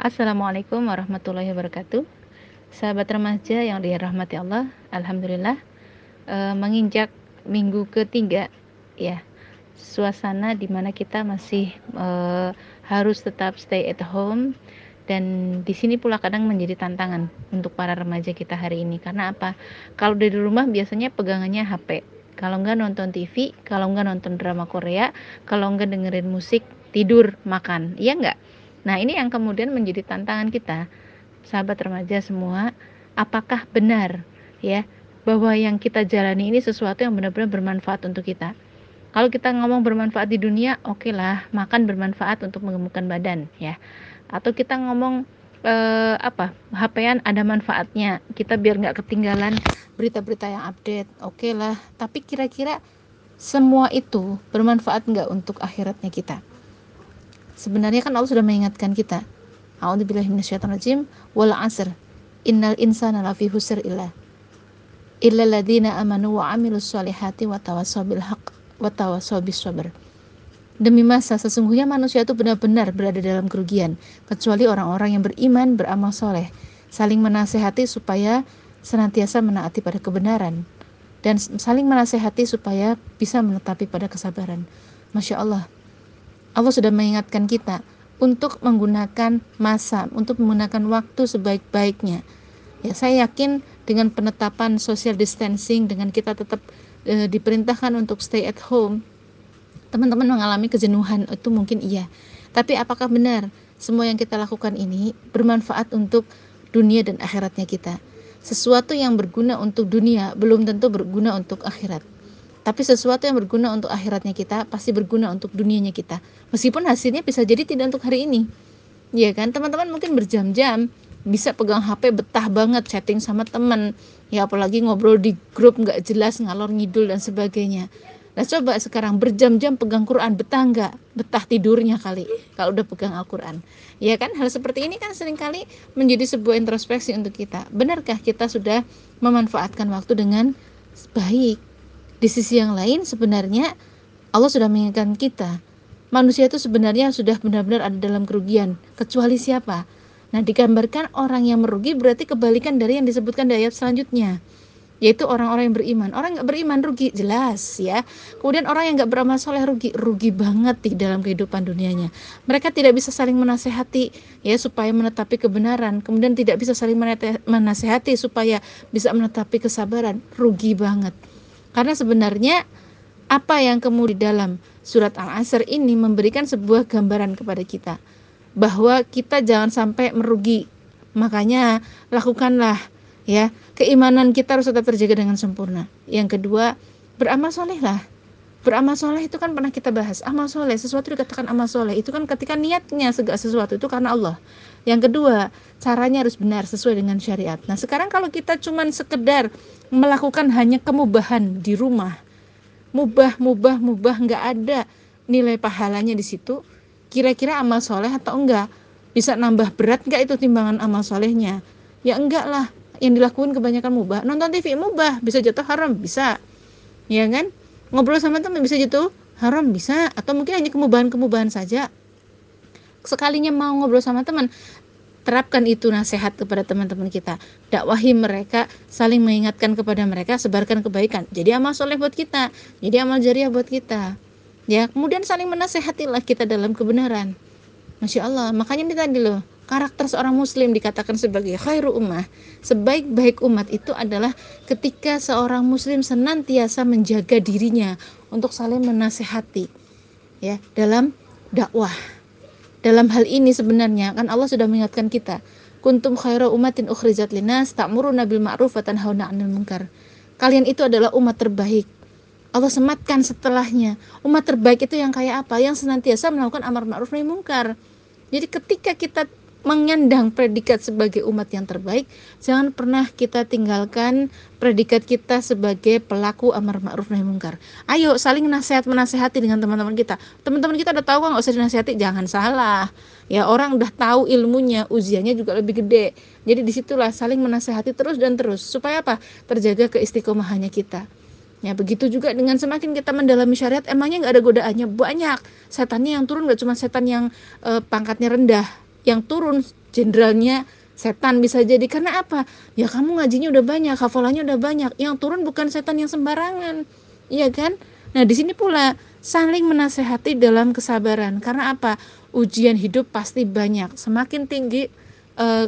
Assalamualaikum warahmatullahi wabarakatuh. Sahabat remaja yang dirahmati Allah, alhamdulillah e, menginjak minggu ketiga ya. Suasana di mana kita masih e, harus tetap stay at home dan di sini pula kadang menjadi tantangan untuk para remaja kita hari ini karena apa? Kalau dari rumah biasanya pegangannya HP. Kalau enggak nonton TV, kalau enggak nonton drama Korea, kalau enggak dengerin musik, tidur, makan. Iya enggak? Nah, ini yang kemudian menjadi tantangan kita, sahabat remaja semua, apakah benar ya bahwa yang kita jalani ini sesuatu yang benar-benar bermanfaat untuk kita? Kalau kita ngomong bermanfaat di dunia, oke okay lah, makan bermanfaat untuk menggemukkan badan ya. Atau kita ngomong eh, apa HP-an ada manfaatnya kita biar nggak ketinggalan berita-berita yang update oke okay lah tapi kira-kira semua itu bermanfaat nggak untuk akhiratnya kita Sebenarnya kan Allah sudah mengingatkan kita. A'udzubillahi minasyaitonirrajim wal 'asr. Innal insana lafi husr illa illa amanu wa 'amilus wa tawassaw bil haqq wa tawassaw bis sabr. Demi masa sesungguhnya manusia itu benar-benar berada dalam kerugian kecuali orang-orang yang beriman, beramal soleh, saling menasehati supaya senantiasa menaati pada kebenaran dan saling menasehati supaya bisa menetapi pada kesabaran. Masya Allah, Allah sudah mengingatkan kita untuk menggunakan masa, untuk menggunakan waktu sebaik-baiknya. Ya, saya yakin dengan penetapan social distancing, dengan kita tetap e, diperintahkan untuk stay at home, teman-teman mengalami kejenuhan itu mungkin iya. Tapi apakah benar semua yang kita lakukan ini bermanfaat untuk dunia dan akhiratnya kita? Sesuatu yang berguna untuk dunia belum tentu berguna untuk akhirat. Tapi sesuatu yang berguna untuk akhiratnya kita pasti berguna untuk dunianya kita. Meskipun hasilnya bisa jadi tidak untuk hari ini. Ya kan, teman-teman mungkin berjam-jam bisa pegang HP betah banget chatting sama teman. Ya apalagi ngobrol di grup nggak jelas ngalor ngidul dan sebagainya. Nah coba sekarang berjam-jam pegang Quran betah nggak? Betah tidurnya kali kalau udah pegang Al-Quran. Ya kan? Hal seperti ini kan sering kali menjadi sebuah introspeksi untuk kita. Benarkah kita sudah memanfaatkan waktu dengan baik di sisi yang lain sebenarnya Allah sudah mengingatkan kita. Manusia itu sebenarnya sudah benar-benar ada dalam kerugian. Kecuali siapa? Nah digambarkan orang yang merugi berarti kebalikan dari yang disebutkan di ayat selanjutnya yaitu orang-orang yang beriman. Orang nggak beriman rugi jelas ya. Kemudian orang yang nggak beramal soleh rugi, rugi banget di dalam kehidupan dunianya. Mereka tidak bisa saling menasehati ya supaya menetapi kebenaran. Kemudian tidak bisa saling menasehati supaya bisa menetapi kesabaran, rugi banget. Karena sebenarnya apa yang kemudian di dalam surat Al-Asr ini memberikan sebuah gambaran kepada kita bahwa kita jangan sampai merugi. Makanya lakukanlah ya, keimanan kita harus tetap terjaga dengan sempurna. Yang kedua, beramal solehlah. Beramal soleh itu kan pernah kita bahas. Amal soleh, sesuatu dikatakan amal soleh itu kan ketika niatnya segala sesuatu itu karena Allah. Yang kedua, caranya harus benar sesuai dengan syariat. Nah, sekarang kalau kita cuman sekedar melakukan hanya kemubahan di rumah, mubah, mubah, mubah, nggak ada nilai pahalanya di situ. Kira-kira amal soleh atau enggak? Bisa nambah berat nggak itu timbangan amal solehnya? Ya enggak lah. Yang dilakukan kebanyakan mubah. Nonton TV mubah, bisa jatuh haram, bisa. Ya kan? Ngobrol sama teman bisa gitu. Haram bisa. Atau mungkin hanya kemubahan-kemubahan saja. Sekalinya mau ngobrol sama teman terapkan itu nasihat kepada teman-teman kita. Dakwahi mereka saling mengingatkan kepada mereka sebarkan kebaikan. Jadi amal soleh buat kita. Jadi amal jariah buat kita. Ya kemudian saling menasehatilah kita dalam kebenaran. Masya Allah. Makanya ini tadi loh karakter seorang muslim dikatakan sebagai khairu ummah sebaik-baik umat itu adalah ketika seorang muslim senantiasa menjaga dirinya untuk saling menasehati ya dalam dakwah. Dalam hal ini sebenarnya kan Allah sudah mengingatkan kita kuntum khairu umatin ukhrijat linas ta'muruna bil ma'ruf wa tanhauna 'anil munkar. Kalian itu adalah umat terbaik. Allah sematkan setelahnya. Umat terbaik itu yang kayak apa? Yang senantiasa melakukan amar ma'ruf nahi munkar jadi ketika kita menyandang predikat sebagai umat yang terbaik, jangan pernah kita tinggalkan predikat kita sebagai pelaku amar ma'ruf nahi mungkar. Ayo saling nasihat menasehati dengan teman-teman kita. Teman-teman kita udah tahu kok nggak usah dinasehati, jangan salah. Ya orang udah tahu ilmunya, ujiannya juga lebih gede. Jadi di situlah saling menasehati terus dan terus supaya apa? Terjaga keistiqomahannya kita. Ya begitu juga dengan semakin kita mendalami syariat, emangnya nggak ada godaannya banyak. Setannya yang turun nggak cuma setan yang e, pangkatnya rendah, yang turun jenderalnya setan bisa jadi. Karena apa? Ya kamu ngajinya udah banyak hafalannya udah banyak. Yang turun bukan setan yang sembarangan. Iya kan? Nah di sini pula saling menasehati dalam kesabaran. Karena apa? Ujian hidup pasti banyak. Semakin tinggi eh,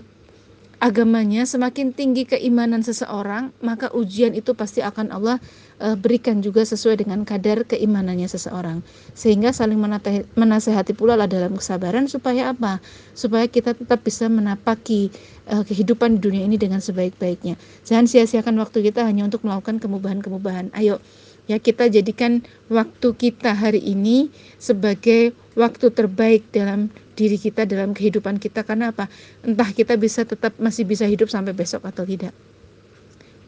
agamanya, semakin tinggi keimanan seseorang, maka ujian itu pasti akan Allah uh, berikan juga sesuai dengan kadar keimanannya seseorang. Sehingga saling menasehati pula lah dalam kesabaran supaya apa? Supaya kita tetap bisa menapaki uh, kehidupan di dunia ini dengan sebaik-baiknya. Jangan sia-siakan waktu kita hanya untuk melakukan kemubahan-kemubahan. Ayo ya kita jadikan waktu kita hari ini sebagai waktu terbaik dalam diri kita dalam kehidupan kita. Karena apa? Entah kita bisa tetap masih bisa hidup sampai besok atau tidak.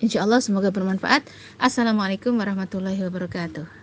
Insya Allah semoga bermanfaat. Assalamualaikum warahmatullahi wabarakatuh